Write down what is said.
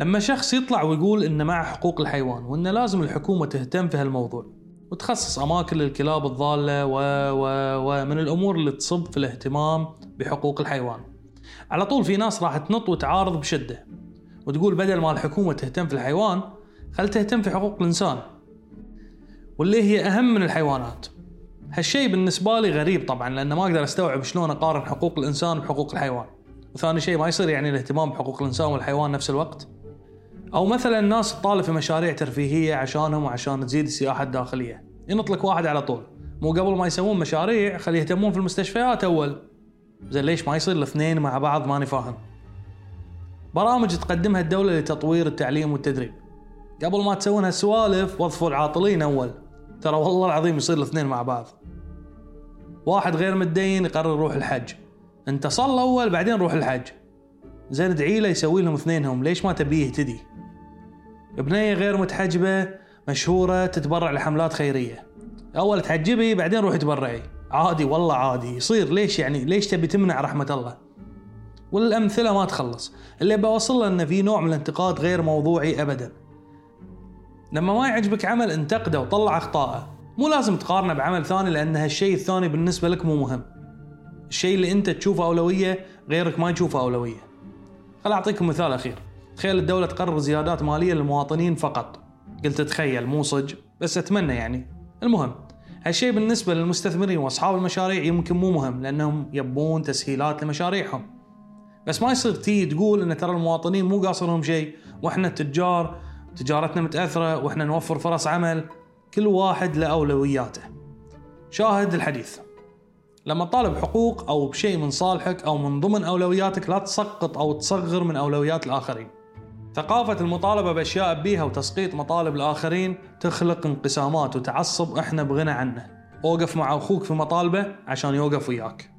لما شخص يطلع ويقول إنه مع حقوق الحيوان وان لازم الحكومة تهتم في هالموضوع وتخصص أماكن للكلاب الضالة و... و... ومن الأمور اللي تصب في الاهتمام بحقوق الحيوان. على طول في ناس راح تنط وتعارض بشدة وتقول بدل ما الحكومة تهتم في الحيوان خل تهتم في حقوق الإنسان. واللي هي أهم من الحيوانات. هالشيء بالنسبة لي غريب طبعا لأن ما أقدر أستوعب شلون أقارن حقوق الإنسان بحقوق الحيوان. وثاني شيء ما يصير يعني الاهتمام بحقوق الإنسان والحيوان نفس الوقت. أو مثلا الناس تطالب في مشاريع ترفيهية عشانهم وعشان تزيد السياحة الداخلية. ينط لك واحد على طول. مو قبل ما يسوون مشاريع خلي يهتمون في المستشفيات أول. زين ليش ما يصير الاثنين مع بعض؟ ماني فاهم. برامج تقدمها الدولة لتطوير التعليم والتدريب. قبل ما تسوون هالسوالف وظفوا العاطلين أول. ترى والله العظيم يصير الاثنين مع بعض. واحد غير متدين يقرر يروح الحج. انت صل أول بعدين روح الحج. زين ادعي له يسوي لهم اثنينهم. ليش ما تبيه يهتدي بنية غير متحجبة مشهورة تتبرع لحملات خيرية. أول تحجبي بعدين روحي تبرعي. عادي والله عادي. يصير. ليش يعني؟ ليش تبي تمنع رحمة الله؟ والأمثلة ما تخلص. اللي بوصل له أنه في نوع من الانتقاد غير موضوعي أبدا. لما ما يعجبك عمل انتقده وطلع أخطائه مو لازم تقارنه بعمل ثاني لأن هالشيء الثاني بالنسبة لك مو مهم. الشيء اللي أنت تشوفه أولوية غيرك ما يشوفه أولوية. خل أعطيكم مثال أخير. تخيل الدولة تقرر زيادات مالية للمواطنين فقط قلت تخيل مو صج بس أتمنى يعني المهم هالشيء بالنسبة للمستثمرين وأصحاب المشاريع يمكن مو مهم لأنهم يبون تسهيلات لمشاريعهم بس ما يصير تي تقول إن ترى المواطنين مو قاصرهم شيء وإحنا التجار تجارتنا متأثرة وإحنا نوفر فرص عمل كل واحد له أولوياته. شاهد الحديث. لما تطالب حقوق أو بشيء من صالحك أو من ضمن أولوياتك لا تسقط أو تصغر من أولويات الآخرين. ثقافة المطالبة بأشياء بيها وتسقيط مطالب الآخرين تخلق انقسامات وتعصب إحنا بغنى عنه. أوقف مع أخوك في مطالبة عشان يوقف وياك.